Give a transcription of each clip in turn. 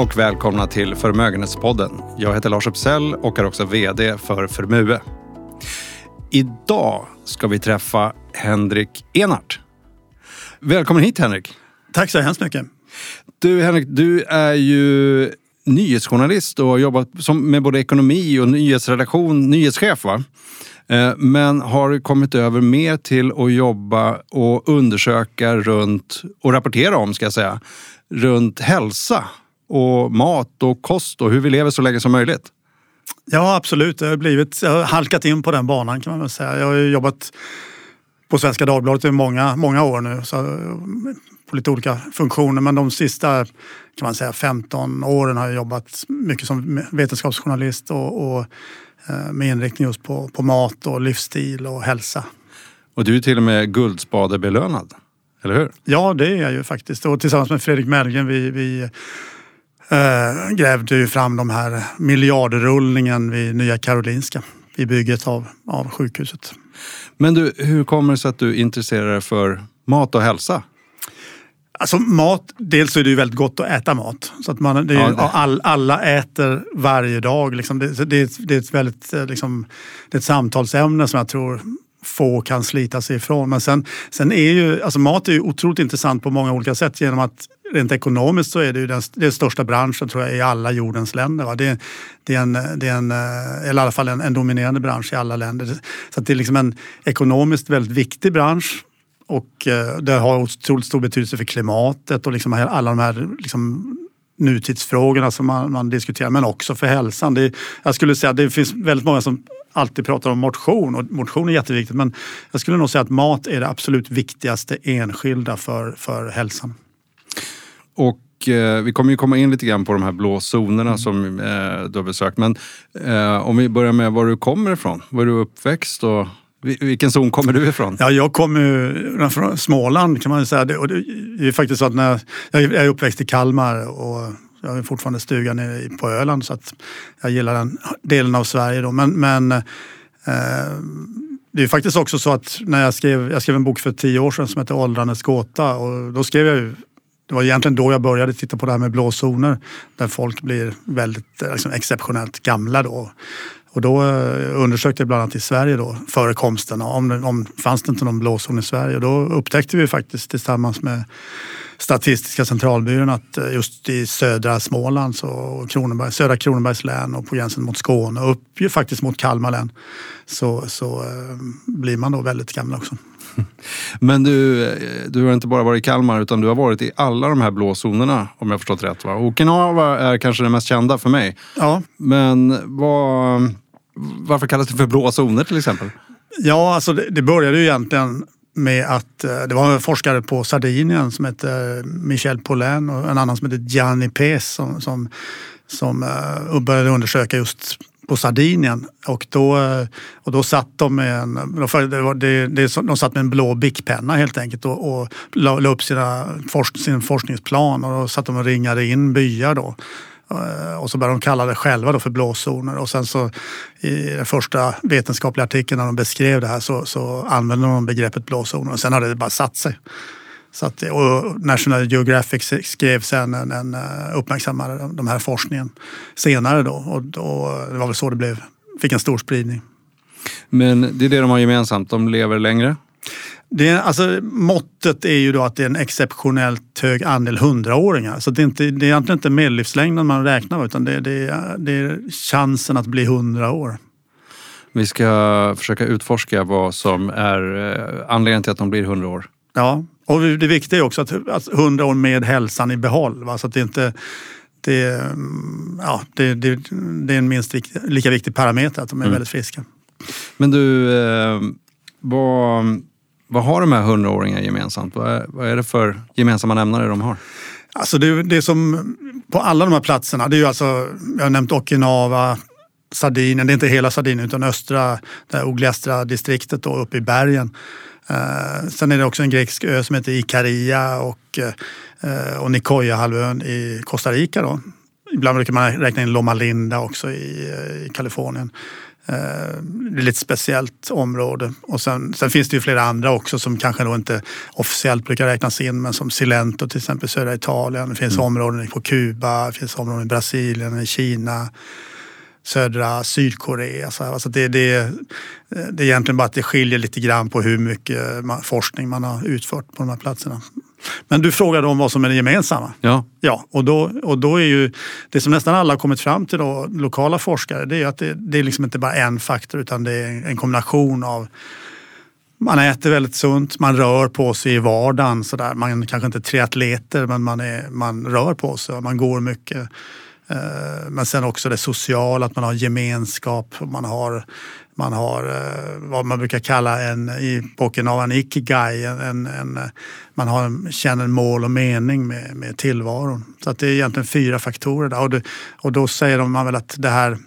och välkomna till Förmögenhetspodden. Jag heter Lars Uppsell och är också VD för Förmue. Idag ska vi träffa Henrik Enart. Välkommen hit Henrik. Tack så hemskt mycket. Du Henrik, du är ju nyhetsjournalist och har jobbat med både ekonomi och nyhetsredaktion, nyhetschef va? Eh, men har kommit över mer till att jobba och undersöka runt och rapportera om, ska jag säga, runt hälsa och mat och kost och hur vi lever så länge som möjligt. Ja, absolut. Jag har, blivit, jag har halkat in på den banan kan man väl säga. Jag har jobbat på Svenska Dagbladet i många, många år nu. Så, på lite olika funktioner. Men de sista kan man säga 15 åren har jag jobbat mycket som vetenskapsjournalist och, och eh, med inriktning just på, på mat och livsstil och hälsa. Och du är till och med Guldspadebelönad, eller hur? Ja, det är jag ju faktiskt. Och tillsammans med Fredrik Mellgren vi, vi eh, grävde ju fram de här miljardrullningen vid Nya Karolinska vid bygget av, av sjukhuset. Men du, hur kommer det sig att du intresserar dig för mat och hälsa? Alltså mat, dels är det ju väldigt gott att äta mat. Så att man, är, ja. All, alla äter varje dag. Liksom. Det, det, det, är ett väldigt eh, liksom, det är ett samtalsämne som jag tror få kan slita sig ifrån. Men sen, sen är ju, alltså mat är ju otroligt intressant på många olika sätt genom att rent ekonomiskt så är det ju den, den största branschen tror jag i alla jordens länder. Va? Det, det, är en, det är en, eh, eller i alla fall en, en dominerande bransch i alla länder. Så det är liksom en ekonomiskt väldigt viktig bransch och eh, det har otroligt stor betydelse för klimatet och liksom alla de här liksom nutidsfrågorna som man, man, diskuterar, men också för hälsan. Det, jag skulle säga att det finns väldigt många som alltid pratar om motion och motion är jätteviktigt men jag skulle nog säga att mat är det absolut viktigaste enskilda för, för hälsan. Och eh, vi kommer ju komma in lite grann på de här blå zonerna mm. som eh, du har besökt. Men eh, om vi börjar med var du kommer ifrån. Var du uppväxt och vilken zon kommer du ifrån? Ja, jag kommer från Småland kan man säga. Det, och det är faktiskt så att när jag, jag är uppväxt i Kalmar och jag har fortfarande stugan nere på Öland så att jag gillar den delen av Sverige. Då. Men, men eh, det är faktiskt också så att när jag skrev, jag skrev en bok för tio år sedan som heter Åldrandets gåta och då skrev jag ju det var egentligen då jag började titta på det här med blåzoner där folk blir väldigt eh, liksom, exceptionellt gamla då. Och då eh, undersökte vi bland annat i Sverige då, förekomsten. Om, om fanns det inte någon blåzon i Sverige? Och då upptäckte vi faktiskt tillsammans med Statistiska centralbyrån att eh, just i södra Småland, så Kronoberg, södra Kronobergs län och på gränsen mot Skåne och upp ju faktiskt mot Kalmar län så, så eh, blir man då väldigt gammal också. Men du, du har inte bara varit i Kalmar utan du har varit i alla de här blå zonerna om jag förstått rätt. Va? Okinawa är kanske det mest kända för mig. Ja. Men vad, varför kallas det för blå zoner till exempel? Ja, alltså det, det började ju egentligen med att eh, det var en forskare på Sardinien som hette Michel Paulin och en annan som hette Gianni Pes som, som, som började undersöka just på Sardinien och då, eh, och då satt de med en, det, de satt med en blå bickpenna helt enkelt och, och la, upp sina, sin forskningsplan och då satt de och ringade in byar då. Eh, och så började de kalla det själva då för blåzoner och sen så i den första vetenskapliga artikeln när de beskrev det här så, så använde de begreppet blåzoner och sen hade det bara satt sig. Så att, och National Geographic skrev sen en, en eh, uppmärksammade de här forskningen senare då och, och det var väl så det blev, fick en stor spridning. Men det är det de har gemensamt, de lever längre? Det, alltså, måttet är ju då att det är en exceptionellt hög andel hundraåringar. Så det är, inte, det är egentligen inte medellivslängden man räknar med utan det, det, det är chansen att bli hundra år. Vi ska försöka utforska vad som är eh, anledningen till att de blir hundra år. Ja, och det viktiga är också att, hundra år med hälsan i behåll. Va? Så att det inte det, mm, ja, det, det, det är en minst viktig, lika viktig parameter att de är mm. väldigt friska. Men du, eh, vad vad har de här hundraåringarna gemensamt? Vad är, vad är det för gemensamma nämnare de har? Alltså det, det som på alla de här platserna, det är ju alltså, jag har nämnt Okinawa, Sardinien, det är inte hela Sardinien utan östra, det Ogliastra distriktet då, uppe i bergen. Eh, sen är det också en grekisk ö som heter Ikaria och, eh, och Nicoya-halvön i Costa Rica. Då. Ibland brukar man räkna in Loma Linda också i, i Kalifornien. det är lite speciellt område. Och sen, sen, finns det ju flera andra också som kanske då inte officiellt brukar räknas in men som Cilento till exempel södra Italien. Det finns mm. områden på Kuba, det finns områden i Brasilien, i Kina södra Sydkorea. Så alltså det, det, det är egentligen bara att det skiljer lite grann på hur mycket forskning man har utfört på de här platserna. Men du frågade om vad som är det gemensamma. Ja. ja och, då, och då är ju det som nästan alla har kommit fram till, då, lokala forskare, det är att det, det är liksom inte bara en faktor utan det är en kombination av man äter väldigt sunt, man rör på sig i vardagen. Så där. Man kanske inte är triatleter men man, är, man rör på sig, man går mycket. Eh, men sen också det sociala, att man har gemenskap. Man har, man har eh, vad man brukar kalla en, i boken av en ikigai. En, en, man har, känner mål och mening med, med tillvaron. Så att det är egentligen fyra faktorer. Där. Och, det, och då säger man väl att det här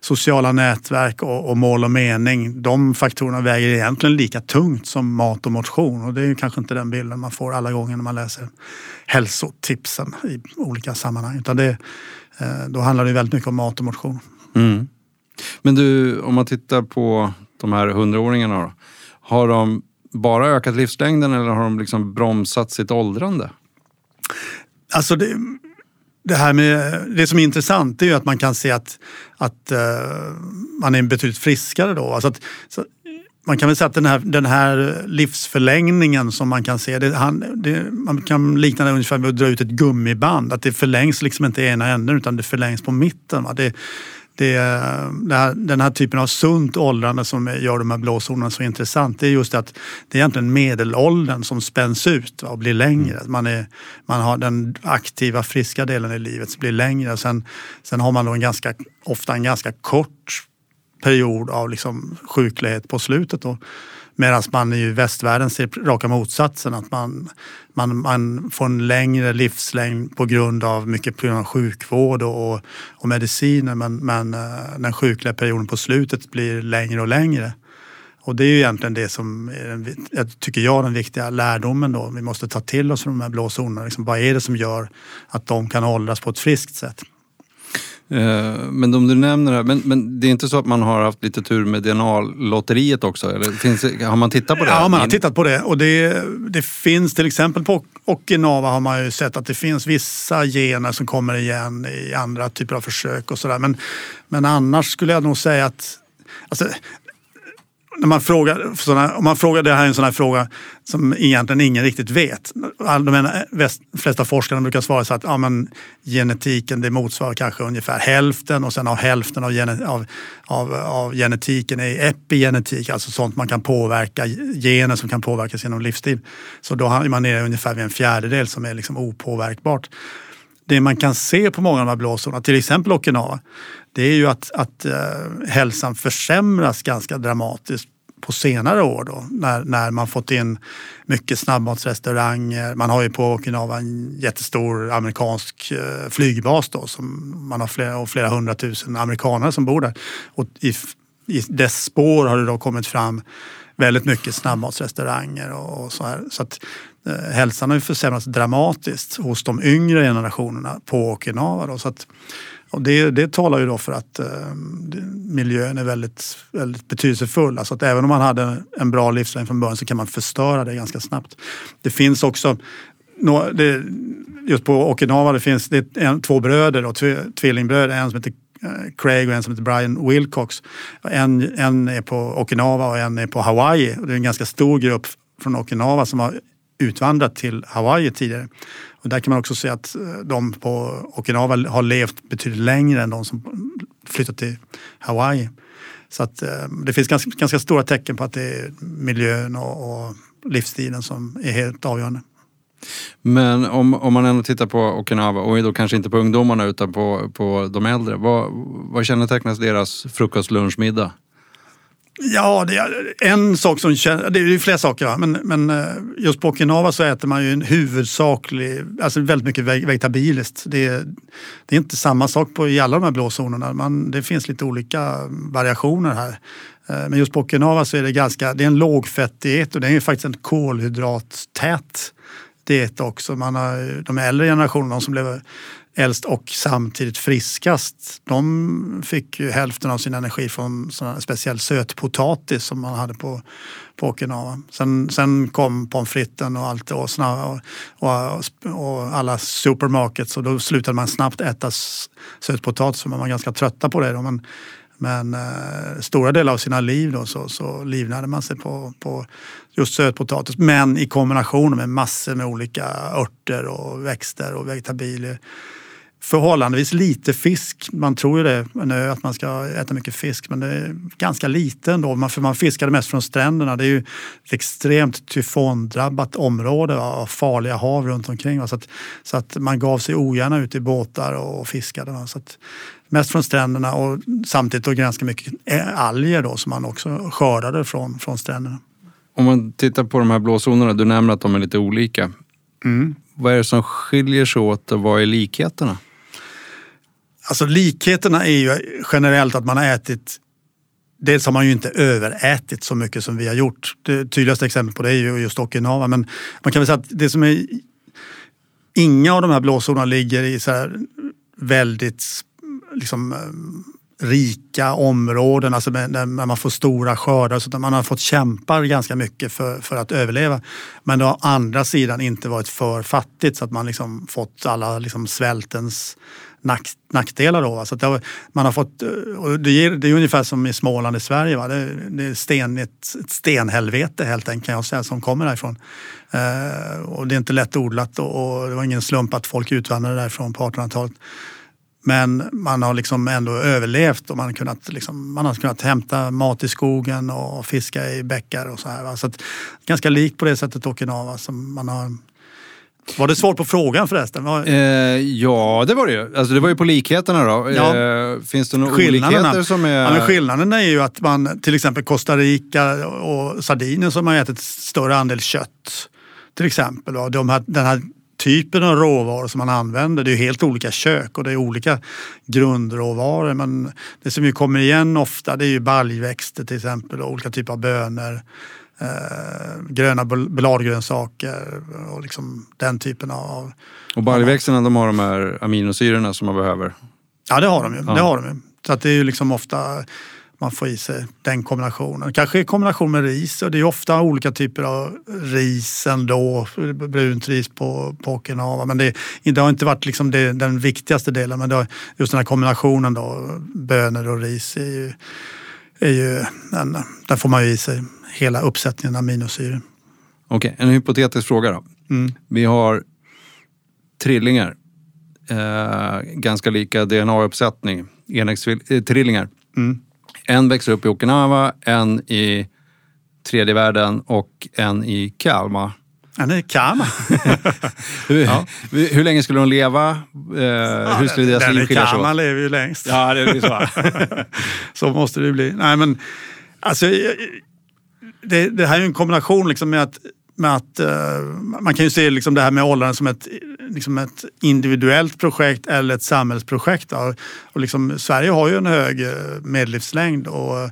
sociala nätverk och, och, mål och mening, de faktorerna väger egentligen lika tungt som mat och motion. Och det är kanske inte den bilden man får alla gånger när man läser hälsotipsen i olika sammanhang. Utan det, då handlar det väldigt mycket om mat och motion. Mm. Men du, om man tittar på de här hundraåringarna då. Har de bara ökat livslängden eller har de liksom bromsat sitt åldrande? Alltså det, det, här med, det som är intressant är ju att man kan se att, att uh, man är betydligt friskare då. Alltså att, så, man kan väl säga att den här, den här livsförlängningen som man kan se, det, han, det, man kan likna det ungefär med att dra ut ett gummiband. Att det förlängs liksom inte i ena änden utan det förlängs på mitten. Va? Det, det, det här, den här typen av sunt åldrande som gör de här blåzonerna så intressant, det är just att det är egentligen medelåldern som spänns ut och blir längre. Mm. Man, är, man har den aktiva, friska delen i livet som blir längre. Sen, sen har man då en ganska, ofta en ganska kort period av liksom sjuklighet på slutet. Medan man i västvärlden ser raka motsatsen, att man, man, man får en längre livslängd på grund av mycket på grund av sjukvård och, och mediciner. Men, men eh, den sjukliga perioden på slutet blir längre och längre. Och det är ju egentligen det som är, jag tycker jag, den viktiga lärdomen då. Vi måste ta till oss de här blå zonerna. Liksom, vad är det som gör att de kan åldras på ett friskt sätt? Eh, men om du nämner det här, men, men det är inte så att man har haft lite tur med DNA-lotteriet också? Eller finns, har man tittat på det? Ja, man har tittat på det. Och det, det finns till exempel på Okinawa har man ju sett att det finns vissa gener som kommer igen i andra typer av försök och sådär. Men, men annars skulle jag nog säga att Alltså, när man frågar, såna, om man frågar, det här är en sån här fråga som egentligen ingen riktigt vet. De flesta forskarna brukar svara så att ja, men, genetiken det motsvarar kanske ungefär hälften och sen av hälften av, gene, av, av, av, genetiken är epigenetik, alltså sånt man kan påverka, gener som kan påverkas genom livsstil. Så då är man nere ungefär vid en fjärdedel som är liksom opåverkbart. Det man kan se på många av de här blåsorna, till exempel Okinawa, det är ju att, att eh, hälsan försämras ganska dramatiskt på senare år då, när, när man fått in mycket snabbmatsrestauranger. Man har ju på Okinawa en jättestor amerikansk eh, flygbas då, som man har flera, och flera hundratusen amerikaner som bor där. Och i, i dess spår har det då kommit fram väldigt mycket snabbmatsrestauranger och, och så här. Så att, eh, hälsan har ju försämrats dramatiskt hos de yngre generationerna på Okinawa. Då, så att, och det, det talar ju då för att eh, miljön är väldigt, väldigt betydelsefull. Alltså att även om man hade en bra livslängd från början så kan man förstöra det ganska snabbt. Det finns också det, just på Okinawa det finns det en, två bröder, då, tvillingbröder. En som heter eh, Craig och en som heter Brian Wilcox. En, en är på Okinawa och en är på Hawaii. Det är en ganska stor grupp från Okinawa som har utvandrat till Hawaii tidigare. Och där kan man också se att eh, de på Okinawa har levt betydligt längre än de som flyttat till Hawaii. Så att eh, det finns ganska, ganska stora tecken på att det är miljön och, och livsstilen som är helt avgörande. Men om, om man ändå tittar på Okinawa och då kanske inte på ungdomarna utan på, på de äldre. Vad, vad kännetecknas deras frukost, lunch, middag? Ja, det är en sak som det är ju flera saker, men, men eh, just på Okinawa så äter man ju en huvudsaklig, alltså väldigt mycket vegetabiliskt. Det, det är inte samma sak på, i alla de här blåzonerna. Man, det finns lite olika variationer här. Eh, men just på Okinawa så är det ganska, det är en lågfettdiet och det är ju faktiskt en kolhydrattät diet också. Man har, de äldre generationerna, de som blev äldst och samtidigt friskast, de fick ju hälften av sin energi från sån speciell sötpotatis som man hade på, på Okinawa. Sen, sen kom pommes fritesen och allt och, och, och, och, alla supermarkets och då slutade man snabbt äta sötpotatis för man var ganska trötta på det. Då. Men, men eh, stora delar av sina liv då, så, så livnärde man sig på, på just sötpotatis. Men i kombination med massor med olika örter och växter och vegetabilier förhållandevis lite fisk. Man tror ju det, nu, att man ska äta mycket fisk, men det är ganska lite ändå. För man fiskade mest från stränderna. Det är ju ett extremt tyfondrabbat område av farliga hav runt omkring. Så att, så att man gav sig ogärna ut i båtar och fiskade. Så att, mest från stränderna och samtidigt då ganska mycket alger då, som man också skördade från, från stränderna. Om man tittar på de här blåzonerna, du nämner att de är lite olika. Mm. Vad är det som skiljer sig åt och vad är likheterna? Alltså likheterna är ju generellt att man har ätit Dels har man ju inte överätit så mycket som vi har gjort. Det tydligaste exemplet på det är ju just Okinawa. Men man kan väl säga att det som är... Inga av de här blåzonerna ligger i så här väldigt liksom, eh, rika områden, alltså när man får stora skördar. Så man har fått kämpa ganska mycket för, för att överleva. Men det har å andra sidan inte varit för fattigt så att man liksom fått alla liksom svältens nack, nackdelar. Då, så det, man har fått, eh, det, är, det är ungefär som i Småland i Sverige. Va? Det, det är sten, ett, ett stenhelvete helt enkelt kan jag säga, som kommer därifrån. Eh, och det är inte lätt odlat och, och, det var ingen slump att folk utvandrade därifrån på 1800-talet. Men man har liksom ändå överlevt och man har, kunnat, liksom, man har kunnat hämta mat i skogen och fiska i bäckar och så här. Va? Så att, ganska likt på det sättet Okinawa som man har var det svar på frågan förresten? Eh, ja, det var det ju. Alltså, det var ju på likheterna då. Ja. Eh, finns det några olikheter som är... Ja, men skillnaden är ju att man till exempel Costa Rica och Sardinien som har ätit större andel kött. Till exempel. De här, den här typen av råvaror som man använder. Det är helt olika kök och det är olika grundråvaror. Men det som ju kommer igen ofta det är ju baljväxter till exempel och olika typer av bönor. Eh, gröna bladgrönsaker och liksom den typen av... Och baljväxterna de har de här aminosyrorna som man behöver? Ja det har de ju. Ja. Det har de ju. Så att det är ju liksom ofta man får i sig den kombinationen. Kanske i kombination med ris och det är ofta olika typer av ris ändå. Brunt ris på, på Okinawa. Men det, det har inte varit liksom det, den viktigaste delen. Men har, just den här kombinationen då, bönor och ris är ju, är ju en, där får man ju i sig hela uppsättningen aminosyror. Okej, okay, en hypotetisk fråga då. Mm. Vi har trillingar. Eh, ganska lika DNA-uppsättning. Enäggstrillingar. Eh, mm. En växer upp i Okinawa, en i tredje världen och en i Kalmar. En i Kalmar? hur, ja. hur länge skulle de leva? Eh, ja, hur skulle deras liv skilja sig Kalmar lever ju längst. Ja, det blir så. så måste det bli. Nej, men alltså, det, det här är ju en kombination liksom med att med att uh, man kan ju se liksom det här med åldrandet som ett, liksom ett individuellt projekt eller ett samhällsprojekt. Då. Och liksom, Sverige har ju en hög eh, medellivslängd och,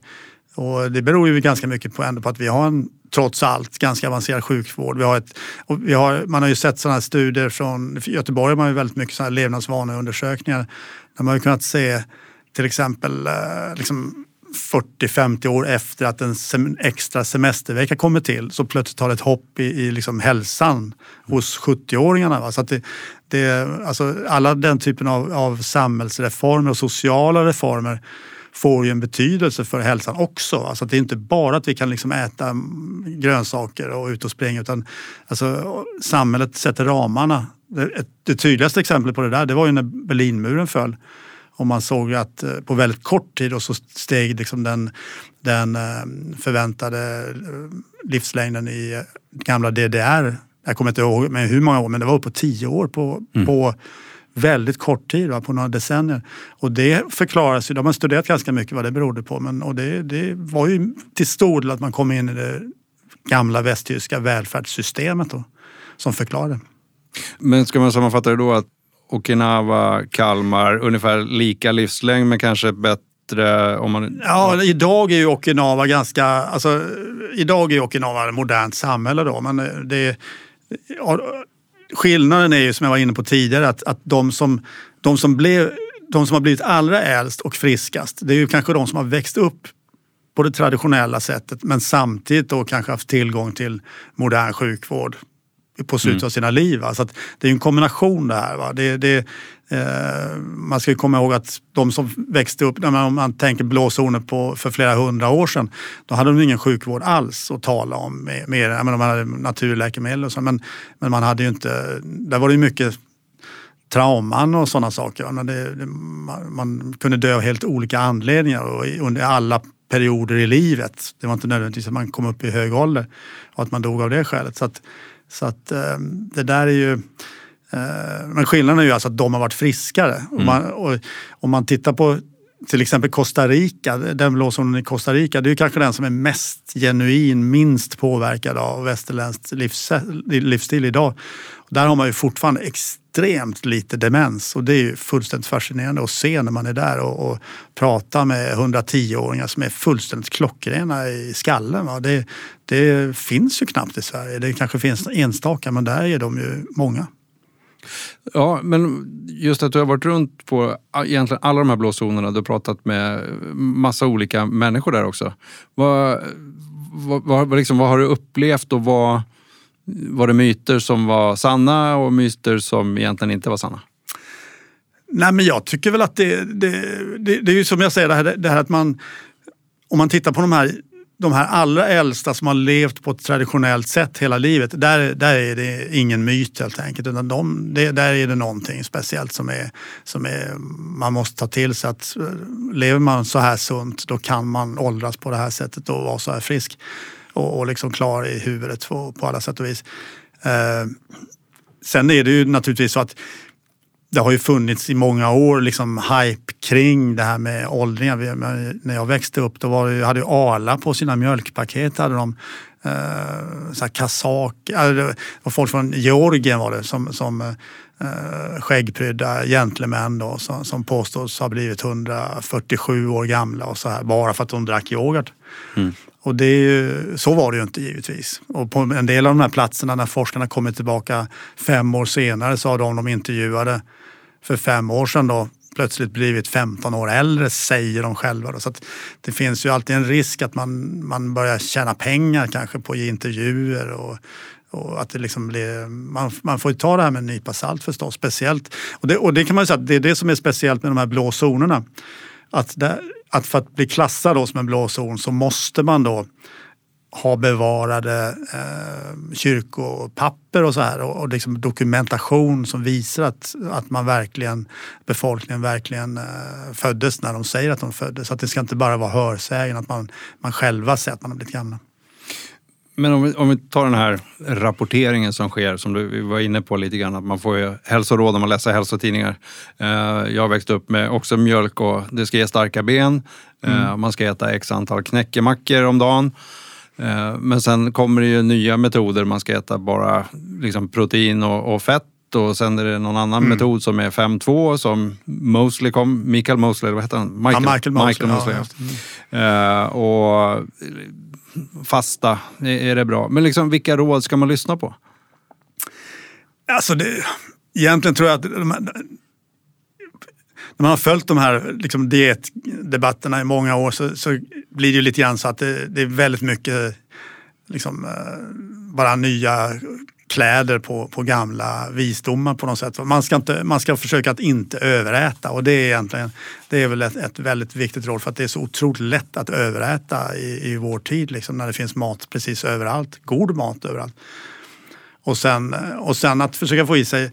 och det beror ju ganska mycket på, ändå på att vi har en trots allt ganska avancerad sjukvård. Vi har ett, vi har, man har ju sett sådana här studier från Göteborg har man ju väldigt mycket sådana här levnadsvaneundersökningar där man har kunnat se till exempel eh, liksom, 40-50 år efter att en sem extra semestervecka kommer till så plötsligt har det ett hopp i, i liksom hälsan hos 70-åringarna. Så att det, det, alltså alla den typen av, av samhällsreformer och sociala reformer får ju en betydelse för hälsan också. Alltså det är inte bara att vi kan liksom äta grönsaker och ut och springa utan alltså, samhället sätter ramarna. Det, det tydligaste exemplet på det där det var ju när Berlinmuren föll. Och man såg att eh, på väldigt kort tid och så steg liksom den, den eh, förväntade eh, livslängden i gamla DDR. Jag kommer inte ihåg med hur många år, men det var på tio år på, mm. på väldigt kort tid, va, på några decennier. Och det förklaras ju, de har studerat ganska mycket vad det berodde på, men och det, det var ju till stor del att man kom in i det gamla västtyska välfärdssystemet då, som förklarade. Men ska man sammanfatta det då att Okinawa, Kalmar, ungefär lika livslängd men kanske bättre om man... Ja, idag är ju Okinawa ganska... Alltså, idag är Okinawa ett modernt samhälle då, men eh, det... skillnaden är ju som jag var inne på tidigare att, att de, som, de, som blev, de som har blivit allra äldst och friskast det är ju kanske de som har växt upp på det traditionella sättet men samtidigt då kanske haft tillgång till modern sjukvård på slutet mm. av sina liv. Så att det är en kombination det här. Va? Det, det, eh, man ska komma ihåg att de som växte upp, om man tänker blåzoner på för flera hundra år sedan, då hade de ingen sjukvård alls att tala om. Mer, mer menar, man hade naturläkemedel och så, men, men man hade ju inte, där var det ju mycket trauman och sådana saker. Men det, det, man kunde dö av helt olika anledningar och under alla perioder i livet. Det var inte nödvändigtvis att man kom upp i hög ålder och att man dog av det skälet. Så att, så att eh, det där är ju... Eh, men skillnaden är ju alltså att de har varit friskare. Mm. Om, man, och, om man tittar på till exempel Costa Rica, den blåzonen i Costa Rica, det är kanske den som är mest genuin, minst påverkad av västerländsk livsstil idag. Där har man ju fortfarande extremt lite demens och det är ju fullständigt fascinerande att se när man är där och, och pratar med 110-åringar som är fullständigt klockrena i skallen. Det, det finns ju knappt i Sverige. Det kanske finns enstaka men där är de ju många. Ja, men just att du har varit runt på ah, egentligen alla de här blåzonerna. Du har pratat med massa olika människor där också. Vad, vad, vad, liksom, vad har du upplevt och vad var det myter som var sanna och myter som egentligen inte var sanna? Nej, men jag tycker väl att det, det, det, det är ju som jag säger, det här, det här att man om man tittar på de här de här allra äldsta som har levt på ett traditionellt sätt hela livet, där, där är det ingen myt helt enkelt. Utan de, det, där är det någonting speciellt som, är, som är, man måste ta till sig. att eh, Lever man så här sunt, då kan man åldras på det här sättet och vara så här frisk och, och liksom klar i huvudet på, på alla sätt och vis. Eh, sen är det ju naturligtvis så att det har ju funnits i många år liksom hype kring det här med åldringar. När jag växte upp då var det, hade ju Arla på sina mjölkpaket hade de eh, så här kazak, det var folk från Georgien var det som, som eh, skäggprydda gentlemän då, som, som påstås ha blivit 147 år gamla och så här bara för att de drack yoghurt. Mm. Och det är ju, så var det ju inte givetvis. Och på en del av de här platserna när forskarna kommit tillbaka fem år senare så har de de intervjuade för fem år sedan då plötsligt blivit 15 år äldre, säger de själva. Då. Så det finns ju alltid en risk att man, man börjar tjäna pengar kanske på att ge intervjuer och, och att det liksom blir, man, man får ju ta det här med en nypa salt förstås, speciellt. Och det, och det kan man ju säga, det är det som är speciellt med de här blå zonerna. Att, det, att för att bli klassad då som en blå zon så måste man då ha bevarade eh, kyrkopapper och så här och, och liksom dokumentation som visar att, att man verkligen, befolkningen verkligen eh, föddes när de säger att de föddes. Så att det ska inte bara vara hörsägen, att man, man själva säger att man har blivit gamla. Men om vi, om vi tar den här rapporteringen som sker, som du var inne på lite grann, att man får ju hälsoråd när man läser hälsotidningar. Eh, jag har växt upp med också mjölk och det ska ge starka ben. Eh, mm. Man ska äta x antal knäckemackor om dagen. Eh, men sen kommer det ju nya metoder. Man ska äta bara liksom protein och, och fett och sen är det någon annan mm. metod som är 5-2 som Mosley kom, Michael Mosley, vad heter han? Michael, ja, Michael Mosley. Michael Mosley ja, ja. Uh, och fasta, är det bra. Men liksom, vilka råd ska man lyssna på? Alltså det, egentligen tror jag att när man har följt de här liksom, dietdebatterna i många år så, så blir det ju lite grann så att det, det är väldigt mycket liksom, eh, bara nya kläder på, på gamla visdomar på något sätt. Man ska, inte, man ska försöka att inte överäta och det är egentligen det är väl ett, ett väldigt viktigt råd för att det är så otroligt lätt att överäta i, i vår tid liksom, när det finns mat precis överallt. God mat överallt. Och sen, och sen att försöka få i sig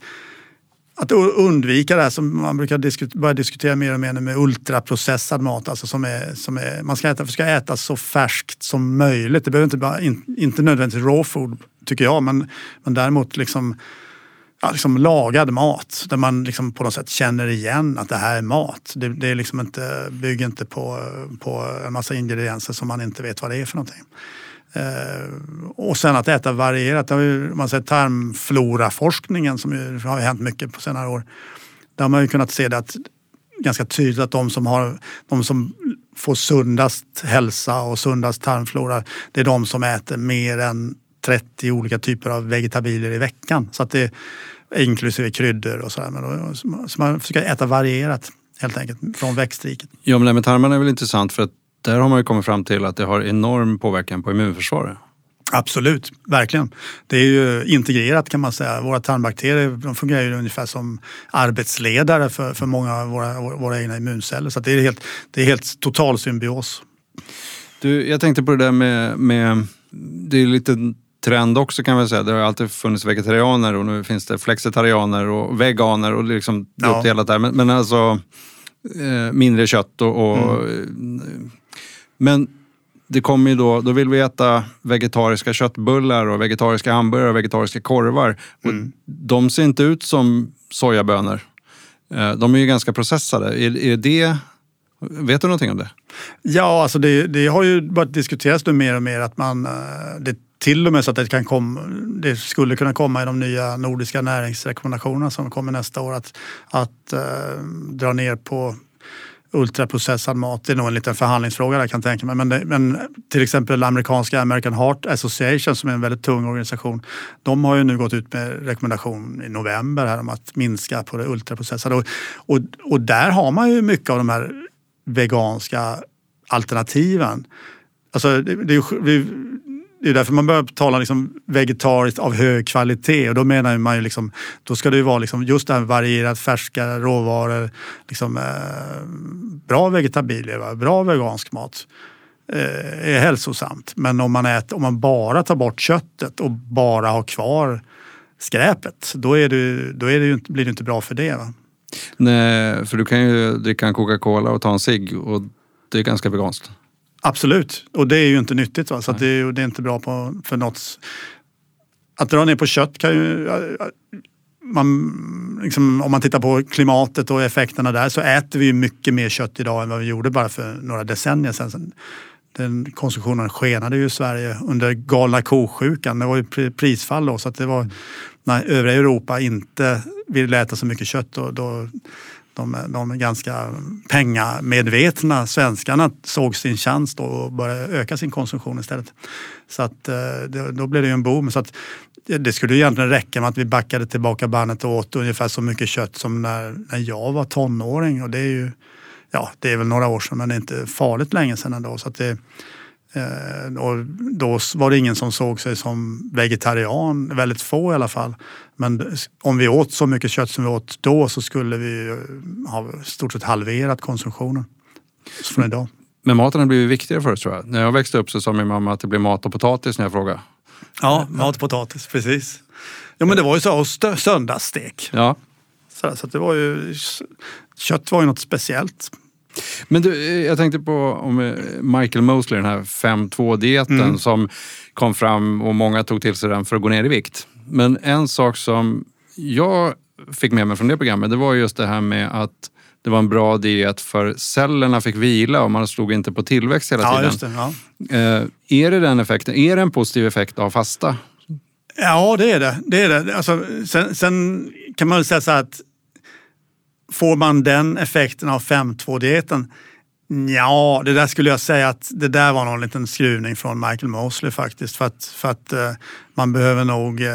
att undvika det här som man brukar diskutera, börja diskutera mer och mer med ultraprocessad mat. Alltså som är, som är, man ska äta, ska äta så färskt som möjligt. Det behöver inte, bara, in, inte nödvändigtvis raw food tycker jag, men, men däremot liksom, ja, liksom lagad mat där man liksom på något sätt känner igen att det här är mat. Det, det är liksom inte, bygger inte på, på en massa ingredienser som man inte vet vad det är för någonting. Eh, och sen att äta varierat. Det har ju, man säger tarmfloraforskningen som ju har hänt mycket på senare år. Där har man ju kunnat se det att ganska tydligt att de som, har, de som får sundast hälsa och sundast tarmflora, det är de som äter mer än 30 olika typer av vegetabilier i veckan. Så att det inklusive kryddor och sådär. Men då, så man försöker äta varierat helt enkelt från växtriket. Ja, men det med tarmarna är väl intressant för att där har man ju kommit fram till att det har enorm påverkan på immunförsvaret. Absolut, verkligen. Det är ju integrerat kan man säga. Våra tarmbakterier de fungerar ju ungefär som arbetsledare för, för många av våra, våra egna immunceller. Så det är helt, det är helt total symbios. Du, jag tänkte på det där med, med det är lite trend också kan man säga. Det har alltid funnits vegetarianer och nu finns det flexitarianer och veganer och liksom ja. uppdelat där. Men, men alltså eh, mindre kött och... och mm. Men det kommer ju då, då vill vi äta vegetariska köttbullar och vegetariska hamburgare och vegetariska korvar. Mm. de ser inte ut som sojabönor. Eh, de är ju ganska processade. Är, är det, vet du någonting om det? Ja, alltså det, det har ju börjat diskuteras nu mer och mer att man, eh, det till och med så att det, kan komma, det skulle kunna komma i de nya nordiska näringsrekommendationerna som kommer nästa år att, att äh, dra ner på ultraprocessad mat. Det är nog en liten förhandlingsfråga där kan jag tänka mig. Men, det, men till exempel amerikanska American Heart Association som är en väldigt tung organisation. De har ju nu gått ut med rekommendation i november här om att minska på det ultraprocessade. Och, och, och där har man ju mycket av de här veganska alternativen. Alltså, det, det, det är därför man börjar tala liksom vegetariskt av hög kvalitet och då menar man ju liksom, då ska det ju vara liksom just det här varierat, färska råvaror, liksom, eh, bra vegetabilier, va? bra vegansk mat eh, är hälsosamt. Men om man, äter, om man bara tar bort köttet och bara har kvar skräpet, då, är det, då är det ju, blir det inte bra för det. Va? Nej, för du kan ju dricka en Coca-Cola och ta en cigg och det är ganska veganskt. Absolut, och det är ju inte nyttigt. Va? Så det, är, det är inte bra på, för något. Att dra ner på kött kan ju... Man, liksom, om man tittar på klimatet och effekterna där så äter vi mycket mer kött idag än vad vi gjorde bara för några decennier sedan. Den konsumtionen skenade ju i Sverige under galna kosjukan. Det var ju prisfall då så att det var när övriga Europa inte ville äta så mycket kött då, då de, de ganska pengamedvetna svenskarna såg sin chans då och började öka sin konsumtion istället. Så att, eh, då blev det ju en boom. Så att, det skulle egentligen räcka med att vi backade tillbaka bandet och åt ungefär så mycket kött som när, när jag var tonåring. Och det är ju ja, det är väl några år sedan men det är inte farligt länge sedan ändå. Så att det, och då var det ingen som såg sig som vegetarian, väldigt få i alla fall. Men om vi åt så mycket kött som vi åt då så skulle vi eh, ha stort sett halverat konsumtionen från idag. Men maten har blivit viktigare för oss tror jag. När jag växte upp så sa min mamma att det blev mat och potatis när jag frågade. Ja, mat och potatis, precis. Ja men det var ju så, och söndagsstek. Ja. Så, så det var ju, kött var ju något speciellt. Men du, jag tänkte på om eh, Michael Mosley, den här 5-2-dieten mm. som kom fram och många tog till sig den för att gå ner i vikt. Men en sak som jag fick med mig från det programmet, det var just det här med att det var en bra diet för cellerna fick vila och man slog inte på tillväxt hela ja, tiden. Det, ja. Eh, är det den effekten? Är det en positiv effekt av fasta? Ja, det är det. det, är det. Alltså, sen, sen kan man väl säga så att Får man den effekten av 5.2-dieten? Ja, det där skulle jag säga att det där var någon liten skruvning från Michael Mosley faktiskt. För att, för att eh, man behöver nog eh,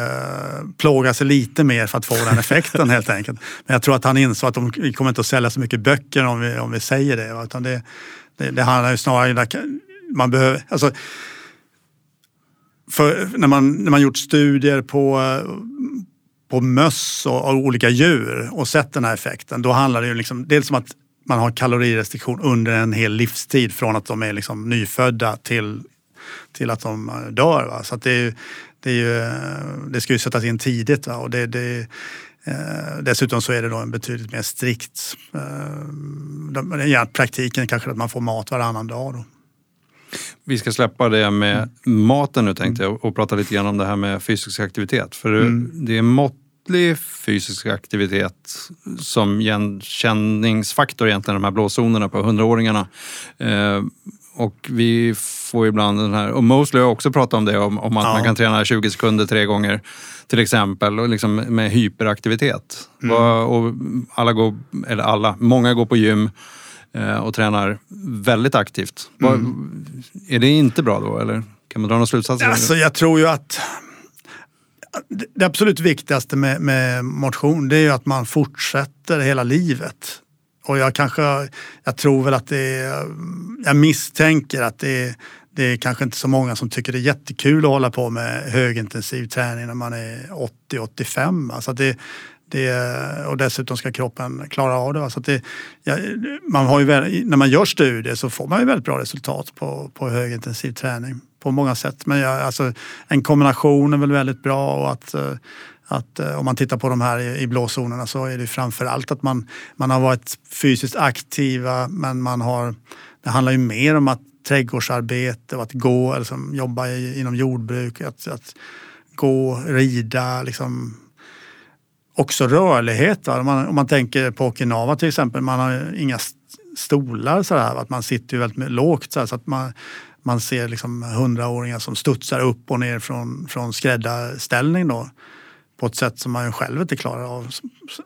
plåga sig lite mer för att få den effekten helt enkelt. Men jag tror att han insåg att de, vi kommer inte att sälja så mycket böcker om vi, om vi säger det. Utan det, det, det handlar ju snarare om man behöver, alltså, för när, man, när man gjort studier på eh, på möss och, och, olika djur och sett den här effekten, då handlar det ju liksom, dels om att man har kalorirestriktion under en hel livstid från att de är liksom nyfödda till, till att de eh, dör. Va? Så det, är, det, är ju, eh, det ska ju sättas in tidigt. Va? Och det, det, eh, dessutom så är det då en betydligt mer strikt... Eh, ja, praktiken kanske att man får mat varannan dag. Då. Vi ska släppa det med maten nu tänkte jag och prata lite grann om det här med fysisk aktivitet. För mm. det är måttlig fysisk aktivitet som igenkänningsfaktor egentligen, de här blåzonerna på 100-åringarna. Eh, och vi får ibland den här, och Mosley har också pratat om det, om, om att ja. man kan träna 20 sekunder tre gånger till exempel, och liksom med hyperaktivitet. Mm. Och alla går, eller alla, många går på gym och tränar väldigt aktivt. Mm. Är det inte bra då eller? Kan man dra några slutsatser? Alltså, jag tror ju att det absolut viktigaste med, med motion det är ju att man fortsätter hela livet. Och jag kanske, jag tror väl att det är, jag misstänker att det är, det är kanske inte så många som tycker det är jättekul att hålla på med högintensiv träning när man är 80-85. Alltså det, det, och dessutom ska kroppen klara av det. Så det, ja, man har ju, när man gör studier så får man ju väldigt bra resultat på, på högintensiv träning på många sätt. Men ja, alltså, en kombination är väl väldigt bra och att, att om man tittar på de här i, i blåzonerna så är det framför allt att man, man har varit fysiskt aktiva men man har, det handlar ju mer om att trädgårdsarbete och att gå, alltså, jobba i, inom jordbruk, att, att gå, rida, liksom också rörlighet. Om man, om man tänker på Okinawa till exempel, man har inga stolar så där, att man sitter ju väldigt lågt så, här, så att man, man ser liksom hundraåringar som studsar upp och ner från, från skräddarställning då på ett sätt som man ju själv inte klarar av.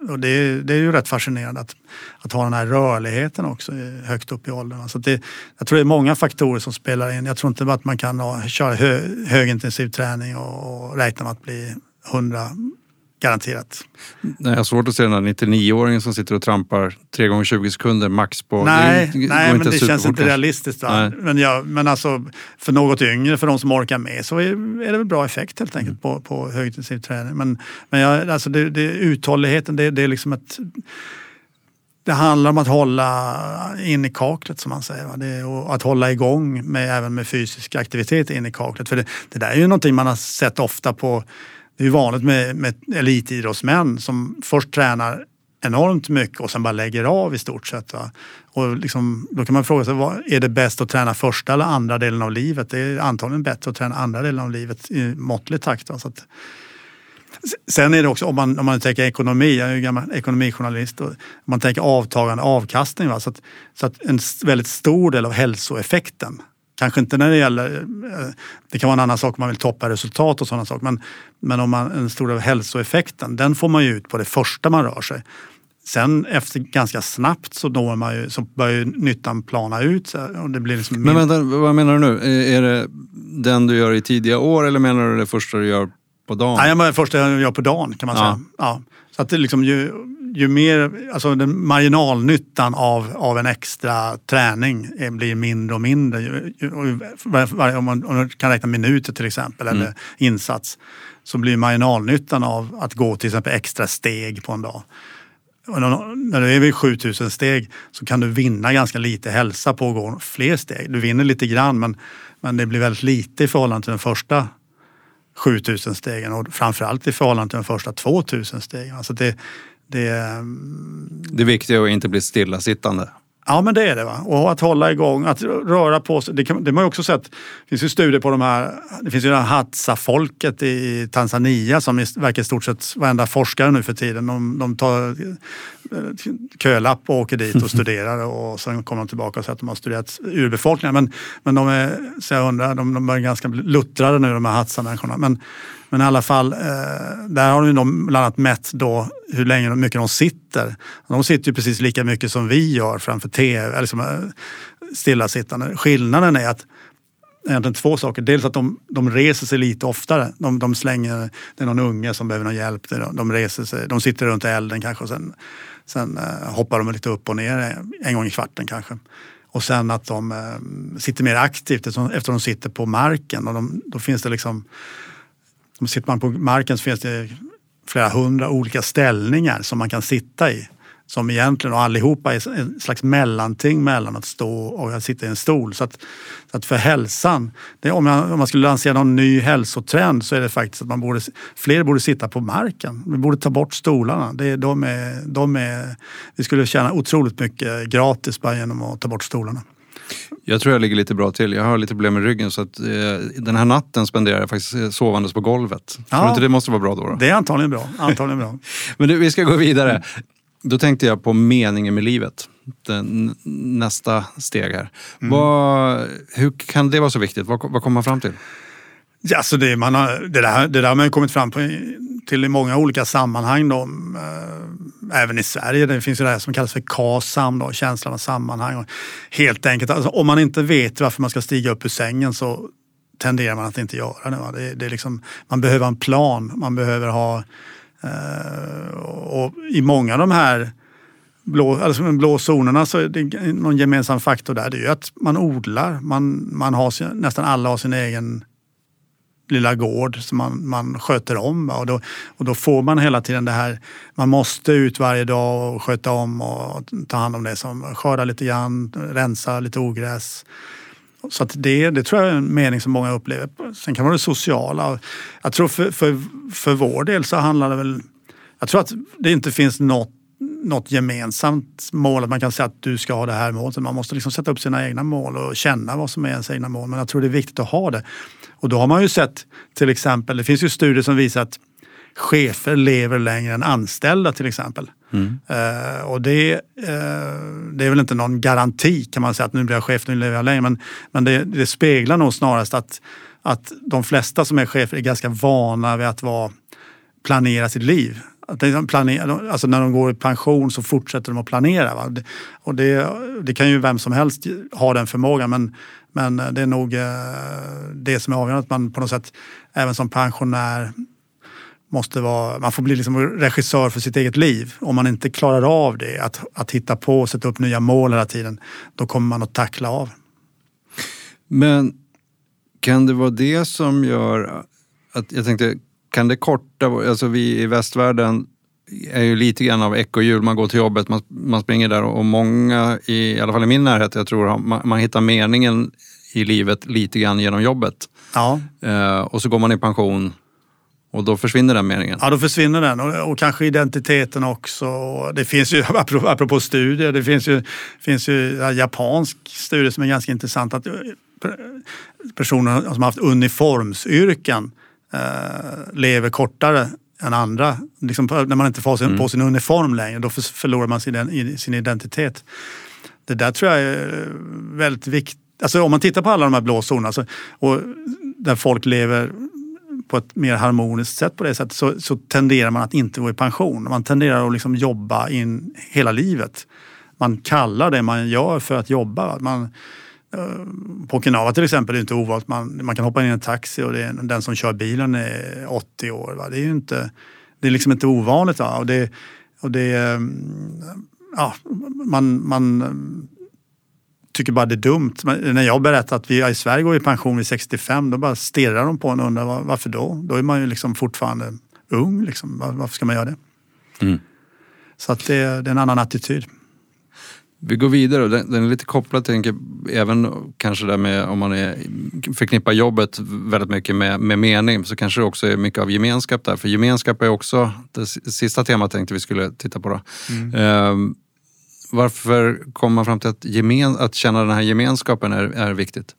Och det, är, det är ju rätt fascinerande att, att ha den här rörligheten också högt upp i åldern. Så det, jag tror det är många faktorer som spelar in. Jag tror inte bara att man kan ha, köra hö, högintensiv träning och, och räkna med att bli hundra Garanterat. Nej, jag har svårt att se den där 99-åringen som sitter och trampar 3 gånger 20 sekunder max på... Nej, det, nej men det känns inte realistiskt. Men, ja, men alltså, för något yngre, för de som orkar med, så är, är det väl bra effekt helt enkelt mm. på, på högintensiv träning. Men, men ja, alltså det, det, uthålligheten, det, det är liksom ett... Det handlar om att hålla in i kaklet som man säger. Det, och att hålla igång med, även med fysisk aktivitet in i kaklet. För det, det där är ju någonting man har sett ofta på det är vanligt med, med elitidrottsmän som först tränar enormt mycket och sen bara lägger av i stort sett. Va? Och liksom, då kan man fråga sig, vad, är det bäst att träna första eller andra delen av livet? Det är antagligen bättre att träna andra delen av livet i måttlig takt. Va? Så att, sen är det också, om man, om man tänker ekonomi, jag är ju gammal ekonomijournalist, och om man tänker avtagande avkastning. Va? Så, att, så att en väldigt stor del av hälsoeffekten Kanske inte när det gäller, eh, det kan vara en annan sak om man vill toppa resultat och sådana saker. Men, men om man, en stor del av hälsoeffekten, den får man ju ut på det första man rör sig. Sen efter ganska snabbt så, når man ju, så börjar ju nyttan plana ut. Och det blir liksom men vänta, vad menar du nu? Är det den du gör i tidiga år eller menar du det första du gör på dagen? Nej, det första jag gör på dagen kan man ja. säga. Ja. Så att det liksom ju, ju mer, alltså den marginalnyttan av, av en extra träning blir mindre och mindre. Ju, ju, om, man, om man kan räkna minuter till exempel eller mm. insats så blir marginalnyttan av att gå till exempel extra steg på en dag. Och när du är vid 7000 steg så kan du vinna ganska lite hälsa på att gå fler steg. Du vinner lite grann men, men det blir väldigt lite i förhållande till den första 7000 stegen och framförallt i förhållande till de första 2000 stegen. Alltså det, det, det viktiga är att inte bli stillasittande. Ja men det är det. Va? Och att hålla igång, att röra på sig. Det, kan, det har man också sett. Det finns ju studier på de här, det finns ju det här Hadza-folket i Tanzania som verkar i stort sett varenda forskare nu för tiden. De, de tar eh, kölapp och åker dit och studerar och sen kommer de tillbaka och säger att de har studerat urbefolkningen. Men, men de är, så jag undrar, de, de är ganska luttrade nu de här Hadza-människorna. Men, men i alla fall, eh, där har de bland annat mätt då hur länge hur mycket de sitter. De sitter ju precis lika mycket som vi gör framför tv, liksom, eh, stillasittande. Skillnaden är att egentligen två saker. Dels att de, de reser sig lite oftare. De, de slänger, det är någon unge som behöver någon hjälp. De, reser sig, de sitter runt elden kanske och sen, sen eh, hoppar de lite upp och ner en gång i kvarten kanske. Och sen att de eh, sitter mer aktivt eftersom de sitter på marken. Och de, då finns det liksom sitter man på marken så finns det flera hundra olika ställningar som man kan sitta i. Som egentligen, och allihopa är en slags mellanting mellan att stå och att sitta i en stol. Så att, så att för hälsan, det, om, man, om man skulle lansera någon ny hälsotrend så är det faktiskt att man borde, fler borde sitta på marken. Vi borde ta bort stolarna. Det, de är, de är, vi skulle tjäna otroligt mycket gratis bara genom att ta bort stolarna. Jag tror jag ligger lite bra till. Jag har lite problem med ryggen så att eh, den här natten spenderar jag faktiskt eh, sovandes på golvet. Ja, tror du inte det måste vara bra då? då? Det är antagligen bra. Antagligen bra. Men du, vi ska gå vidare. Då tänkte jag på meningen med livet. Den, nästa steg här. Mm. Vad, hur kan det vara så viktigt? Vad, vad kommer man fram till? Ja, alltså det, man har, det, där, det där har man kommit fram på, till i många olika sammanhang. Då, äh, även i Sverige. Det finns ju det här som kallas för KASAM, då, känslan av sammanhang. Och helt enkelt, alltså, om man inte vet varför man ska stiga upp ur sängen så tenderar man att inte göra det. det, det är liksom, man behöver en plan, man behöver ha... Eh, och I många av de här blå, alltså de blå zonerna så är det någon gemensam faktor där. Det är ju att man odlar. Man, man har sin, nästan alla har sin egen lilla gård som man, man sköter om. Och då, och då får man hela tiden det här, man måste ut varje dag och sköta om och ta hand om det som skörda lite grann, rensa lite ogräs. Så att det, det tror jag är en mening som många upplever. Sen kan man vara det sociala. Jag tror för, för, för vår del så handlar det väl... Jag tror att det inte finns något något gemensamt mål, att man kan säga att du ska ha det här målet. Man måste liksom sätta upp sina egna mål och känna vad som är ens egna mål. Men jag tror det är viktigt att ha det. Och då har man ju sett till exempel, det finns ju studier som visar att chefer lever längre än anställda till exempel. Mm. Uh, och det, uh, det är väl inte någon garanti kan man säga att nu blir jag chef, nu lever jag längre. Men, men det, det speglar nog snarast att, att de flesta som är chefer är ganska vana vid att vara, planera sitt liv. Att de planerar, alltså när de går i pension så fortsätter de att planera. Va? Och det, det kan ju vem som helst ha den förmågan men, men det är nog eh, det som är avgörande att man på något sätt även som pensionär måste vara, man får bli liksom regissör för sitt eget liv. Om man inte klarar av det, att, att hitta på och sätta upp nya mål hela tiden, då kommer man att tackla av. Men kan det vara det som gör att, jag tänkte, kan det korta, alltså vi i västvärlden är ju lite grann av ekorrhjul. Man går till jobbet, man, man springer där och många, i, i alla fall i min närhet, jag tror man, man hittar meningen i livet lite grann genom jobbet. Ja. Eh, och så går man i pension och då försvinner den meningen? Ja, då försvinner den och, och kanske identiteten också. Det finns ju, apropå, apropå studier, det finns ju, finns ju japansk studie som är ganska intressant. Att personer som har haft uniformsyrken eh, lever kortare än andra. Liksom, när man inte får sin, mm. på sin uniform längre, då förlorar man sin, sin identitet. Det där tror jag är väldigt viktigt. Alltså om man tittar på alla de här blå zonerna alltså, och där folk lever på ett mer harmoniskt sätt på det sättet så, så tenderar man att inte gå i pension. Man tenderar att liksom jobba in hela livet. Man kallar det man gör för att jobba. Man, Eh, på Okinawa till exempel är det inte ovanligt. Man, man kan hoppa in i en taxi och är, den som kör bilen är 80 år. Va? Det är inte, det är liksom inte ovanligt. Va? Och det, och det, mm, ja, man, man tycker bara det är dumt. Men när jag berättar att vi i Sverige går i pension vid 65 då bara stirrar de på en och undrar varför då? Då är man ju liksom fortfarande ung. Liksom. Varför ska man göra det? Mm. Så att det, det är en annan attityd. Vi går vidare den, den är lite kopplad till, även kanske där med om man är, förknippar jobbet väldigt mycket med, med mening så kanske det också är mycket av gemenskap där. För gemenskap är också det sista temat tänkte vi skulle titta på. Då. Mm. Ehm, varför kommer man fram till att, gemen, att känna den här gemenskapen är, är viktigt?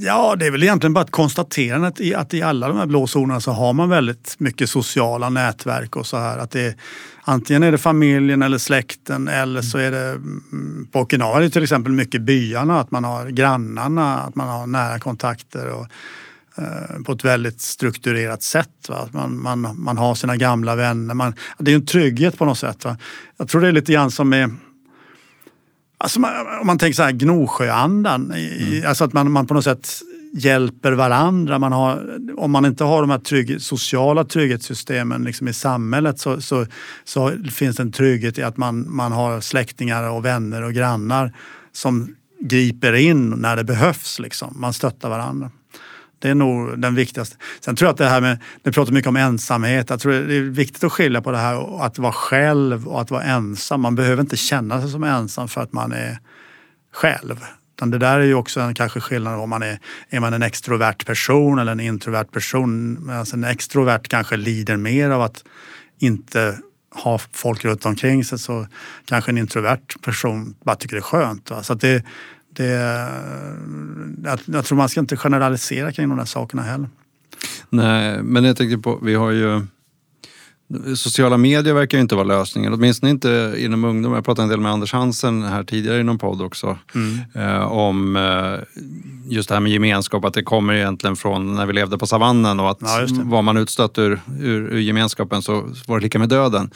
Ja, det är väl egentligen bara ett konstaterande att i, att i alla de här blå zonerna så har man väldigt mycket sociala nätverk och så här. Att det, antingen är det familjen eller släkten eller så är det mm, på Okinawa är det till exempel mycket byarna, att man har grannarna, att man har nära kontakter och, eh, på ett väldigt strukturerat sätt. Va? Man, man, man har sina gamla vänner. Man, det är en trygghet på något sätt. Va? Jag tror det är lite grann som med Alltså man, om man tänker så här Gnosjöandan, mm. alltså att man, man på något sätt hjälper varandra. Man har, om man inte har de här trygg, sociala trygghetssystemen liksom i samhället så, så, så, finns det en trygghet i att man, man har släktingar och vänner och grannar som griper in när det behövs. Liksom. Man stöttar varandra. Det är nog den viktigaste. Sen tror jag att det här med, det pratar mycket om ensamhet. Jag tror det är viktigt att skilja på det här att vara själv och att vara ensam. Man behöver inte känna sig som ensam för att man är själv. Utan det där är ju också en kanske skillnad om man är, är man en extrovert person eller en introvert person. Medan en extrovert kanske lider mer av att inte ha folk runt omkring sig så kanske en introvert person bara tycker det är skönt. Va? Så det, det, jag, jag tror man ska inte generalisera kring de där sakerna heller. Nej, men jag tänkte på, vi har ju Sociala medier verkar ju inte vara lösningen, åtminstone inte inom ungdom. Jag pratade en del med Anders Hansen här tidigare i någon podd också mm. eh, om eh, just det här med gemenskap, att det kommer egentligen från när vi levde på savannen och att ja, var man utstött ur, ur, ur, gemenskapen så var det lika med döden.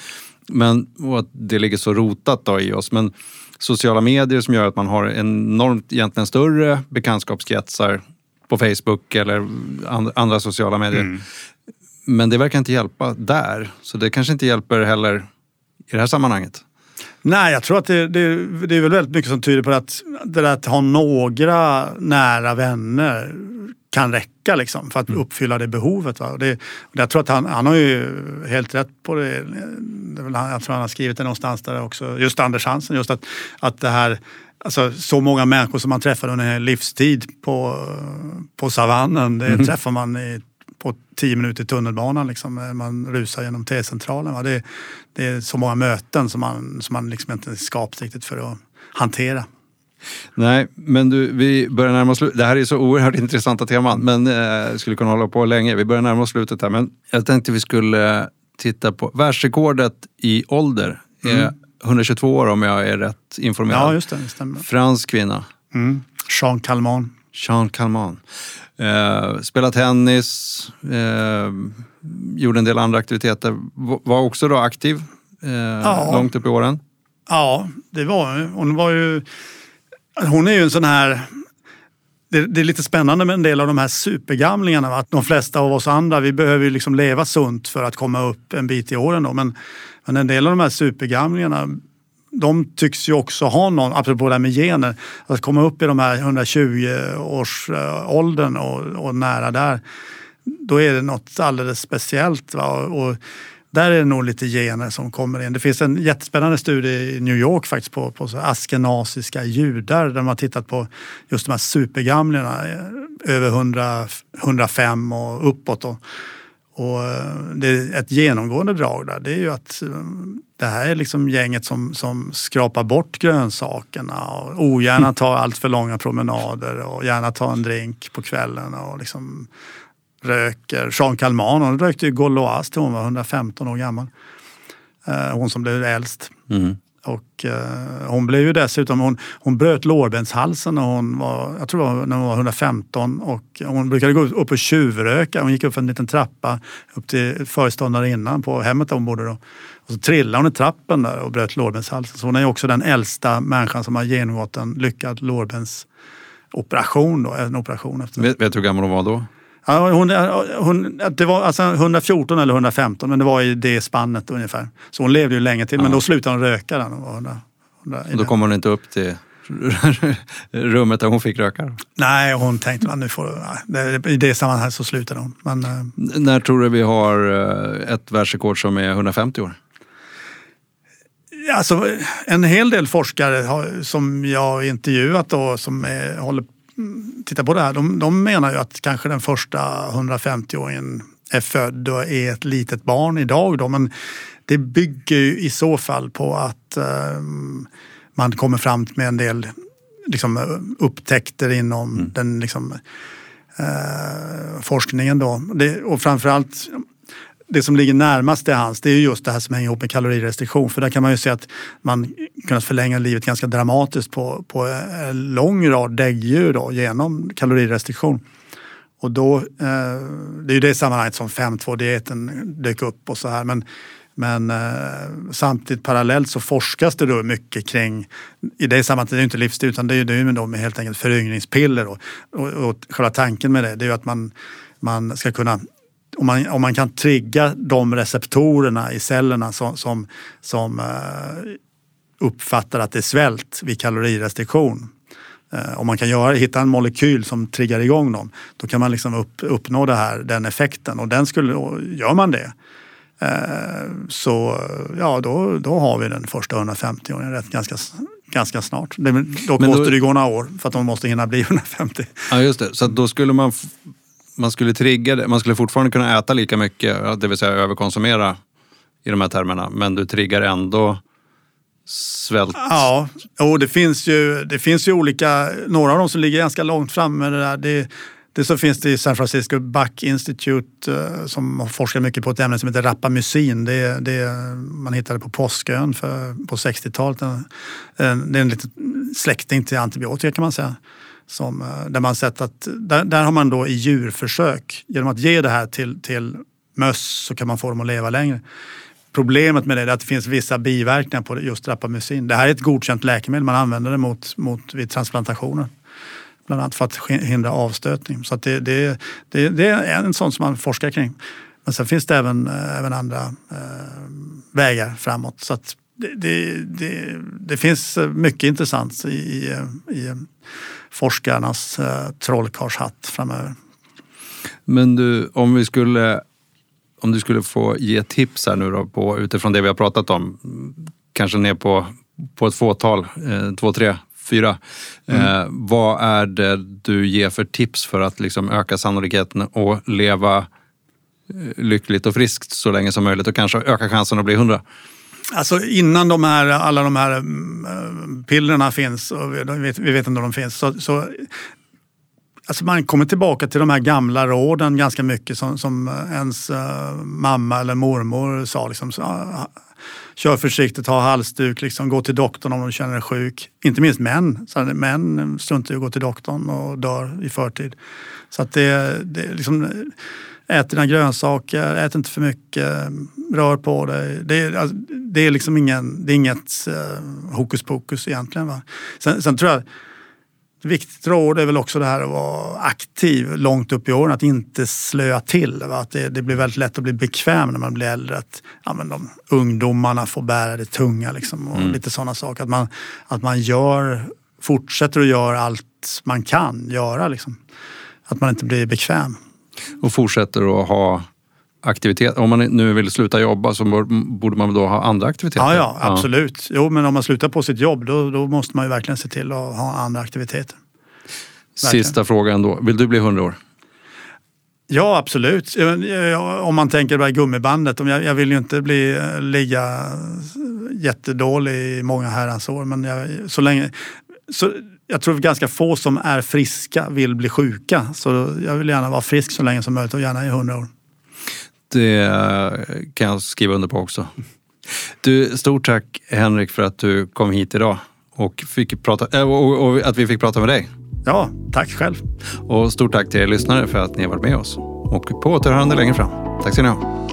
Men, och att det ligger så rotat då i oss. Men sociala medier som gör att man har enormt egentligen större bekantskapskretsar på Facebook eller andra sociala medier. Mm. Men det verkar inte hjälpa där. Så det kanske inte hjälper heller i det här sammanhanget. Nej, jag tror att det, det, det är väl väldigt mycket som tyder på att det där att ha några nära vänner kan räcka liksom, för att mm. uppfylla det behovet. Va? Det, jag tror att han, han har ju helt rätt på det. jag tror han har skrivit det någonstans där också. Just Anders Hansen, just att, att det här Alltså, så många människor som man träffar under en livstid på, på savannen, det mm. träffar man i, på tio minuter i tunnelbanan. Liksom, man rusar genom T-centralen. Det, det, är så många möten som man, som man liksom inte är skapt riktigt för att hantera. Nej, men du, vi börjar närma oss slutet. Det här är så oerhört intressanta teman, men eh, skulle kunna hålla på länge. Vi börjar närma oss slutet här, men jag tänkte vi skulle titta på världsrekordet i ålder. Mm. 122 år om jag är rätt informerad. Ja, just det. det stämmer. Fransk kvinna. Mm. Jean Calment. Jean Calment. Eh, spelade tennis, eh, gjorde en del andra aktiviteter. Var också då aktiv eh, ja. långt upp i åren. Ja, det var hon. Var ju, hon är ju en sån här det, det, är lite spännande med en del av de här supergamlingarna. Att de flesta av oss andra vi behöver ju liksom leva sunt för att komma upp en bit i åren. Då. Men, men en del av de här supergamlingarna de tycks ju också ha någon, apropå det här med gener, att komma upp i de här 120-årsåldern och, och nära där. Då är det något alldeles speciellt. Va? Och, där är det nog lite gener som kommer in. Det finns en jättespännande studie i New York faktiskt på, på askenasiska judar där man har tittat på just de här supergamlingarna eh, över 100, 105 och uppåt. Och, och det är ett genomgående drag där det är ju att eh, det här är liksom gänget som, som skrapar bort grönsakerna och ogärna tar allt för långa promenader och gärna tar en drink på kvällen och liksom röker. Jean Calman hon rökte ju Gauloise till hon var 115 år gammal. Eh, hon som blev äldst. Mm. Och, eh, hon blev ju dessutom, hon, hon bröt lårbenshalsen när hon var, jag tror var, när hon var 115 och hon brukade gå upp och tjuvröka. Hon gick upp för en liten trappa upp till föreståndarinnan på hemmet där hon bodde då. Och så trillade hon i trappen där och bröt lårbenshalsen. Så hon är också den äldsta människan som har genomgått en lyckad lårbensoperation. Då, en operation efter. Vet, vet du hur gammal hon var då? Ja, hon, hon, det var alltså 114 eller 115, men det var i det spannet ungefär. Så hon levde ju länge till, ja. men då slutade hon röka. Den, 100, 100, då kom hon inte upp till rummet där hon fick röka? Nej, hon tänkte att nu får, nej, i det sammanhanget så slutade hon. Men, eh, När tror du vi har eh, ett världsrekord som är 150 år? Alltså, en hel del forskare har, som jag intervjuat då, som är, håller tittar på det här, de, de menar ju att kanske den första 150-åringen är född och är ett litet barn idag. Då, men det bygger ju i så fall på att eh, man kommer fram med en del liksom, upptäckter inom mm. den liksom, eh, forskningen. Då. Det, och framförallt det som ligger närmast till hans det är just det här som hänger ihop med kalorirestriktion. För där kan man ju se att man kunnat förlänga livet ganska dramatiskt på, på en lång rad däggdjur då, genom kalorirestriktion. Och då, eh, det är ju det sammanhanget som 5.2-dieten dök upp och så här. Men, men eh, samtidigt parallellt så forskas det då mycket kring, i det sammanhanget, det är ju inte livsstil utan det är ju då med helt enkelt föryngringspiller. Och, och, och själva tanken med det, det är ju att man, man ska kunna om man, om man kan trigga de receptorerna i cellerna som, som, som uh, uppfattar att det är svält vid kalorirestriktion. Uh, om man kan göra, hitta en molekyl som triggar igång dem, då kan man liksom upp, uppnå det här, den effekten. Och den skulle, gör man det, uh, så ja, då, då har vi den första 150-åringen ganska, ganska snart. Dock Men då, måste det gå några år för att de måste hinna bli 150. Ja, just det. Så då skulle man man skulle trigga det. Man skulle fortfarande kunna äta lika mycket, det vill säga överkonsumera i de här termerna. Men du triggar ändå svält. Ja, och det finns ju, det finns ju olika, några av dem som ligger ganska långt fram med det där. Det, det så finns det i San Francisco Buck Institute eh, som forskar mycket på ett ämne som heter rapamycin. Det, det, man hittade på Påskön för, på 60-talet. Det är en liten släkting till antibiotika kan man säga. Som, eh, där man sett att där, där, har man då i djurförsök, genom att ge det här till, till möss så kan man få dem att leva längre. Problemet med det är att det finns vissa biverkningar på just rapamycin. Det här är ett godkänt läkemedel, man använder det mot, mot vid transplantationer. bland annat för att hindra avstötning. Så det, det, det, det, är en sån som man forskar kring. Men sen finns det även, eh, även andra eh, vägar framåt. Så att det, det, det, finns mycket intressant i, i, i forskarnas eh, trollkarlshatt framöver. Men du, om vi skulle om du skulle få ge tips här nu då på, utifrån det vi har pratat om, kanske ner på, på ett fåtal, eh, två, tre, fyra. Mm. Eh, vad är det du ger för tips för att liksom öka sannolikheten att leva eh, lyckligt och friskt så länge som möjligt och kanske öka chansen att bli hundra? Alltså innan de här, alla de här mm, pillerna finns, och vi vet, vi vet inte om de finns, så, så Alltså man kommer tillbaka till de här gamla råden ganska mycket som, som eh, ens uh, mamma eller mormor sa. Liksom, så, uh, kör försiktigt, ha halsduk, liksom, gå till doktorn om du känner dig sjuk. Inte minst män. Så män struntar i att gå till doktorn och dör i förtid. Så att det, det liksom, ät dina grönsaker, ät inte för mycket, rör på dig. Det, alltså, det är liksom ingen, det är inget uh, hokus pokus egentligen. Va? Sen, sen tror jag ett viktigt råd är väl också det här att vara aktiv långt upp i åren, att inte slöa till. Va? Att det, det, blir väldigt lätt att bli bekväm när man blir äldre. Att ja, men de, ungdomarna får bära det tunga liksom, och mm. lite sådana saker. Att man, att man gör, fortsätter att göra allt man kan göra. Liksom. Att man inte blir bekväm. Och fortsätter att ha aktivitet. Om man nu vill sluta jobba så borde man då ha andra aktiviteter? Ja, ja absolut. Ja. Jo, men om man slutar på sitt jobb då, då måste man ju verkligen se till att ha andra aktiviteter. Verkligen. Sista frågan då. Vill du bli 100 år? Ja, absolut. Om man tänker på gummibandet. Jag, vill ju inte bli, eh, ligga jättedålig i många herrans år. Men jag, så länge, så, jag tror ganska få som är friska vill bli sjuka. Så jag vill gärna vara frisk så länge som möjligt och gärna i 100 år. Det kan jag skriva under på också. Du, stort tack Henrik för att du kom hit idag och, fick prata, äh, och, och att vi fick prata med dig. Ja, tack själv. Och stort tack till er lyssnare för att ni har varit med oss. Och på återhörande längre fram. Tack ska ni ha.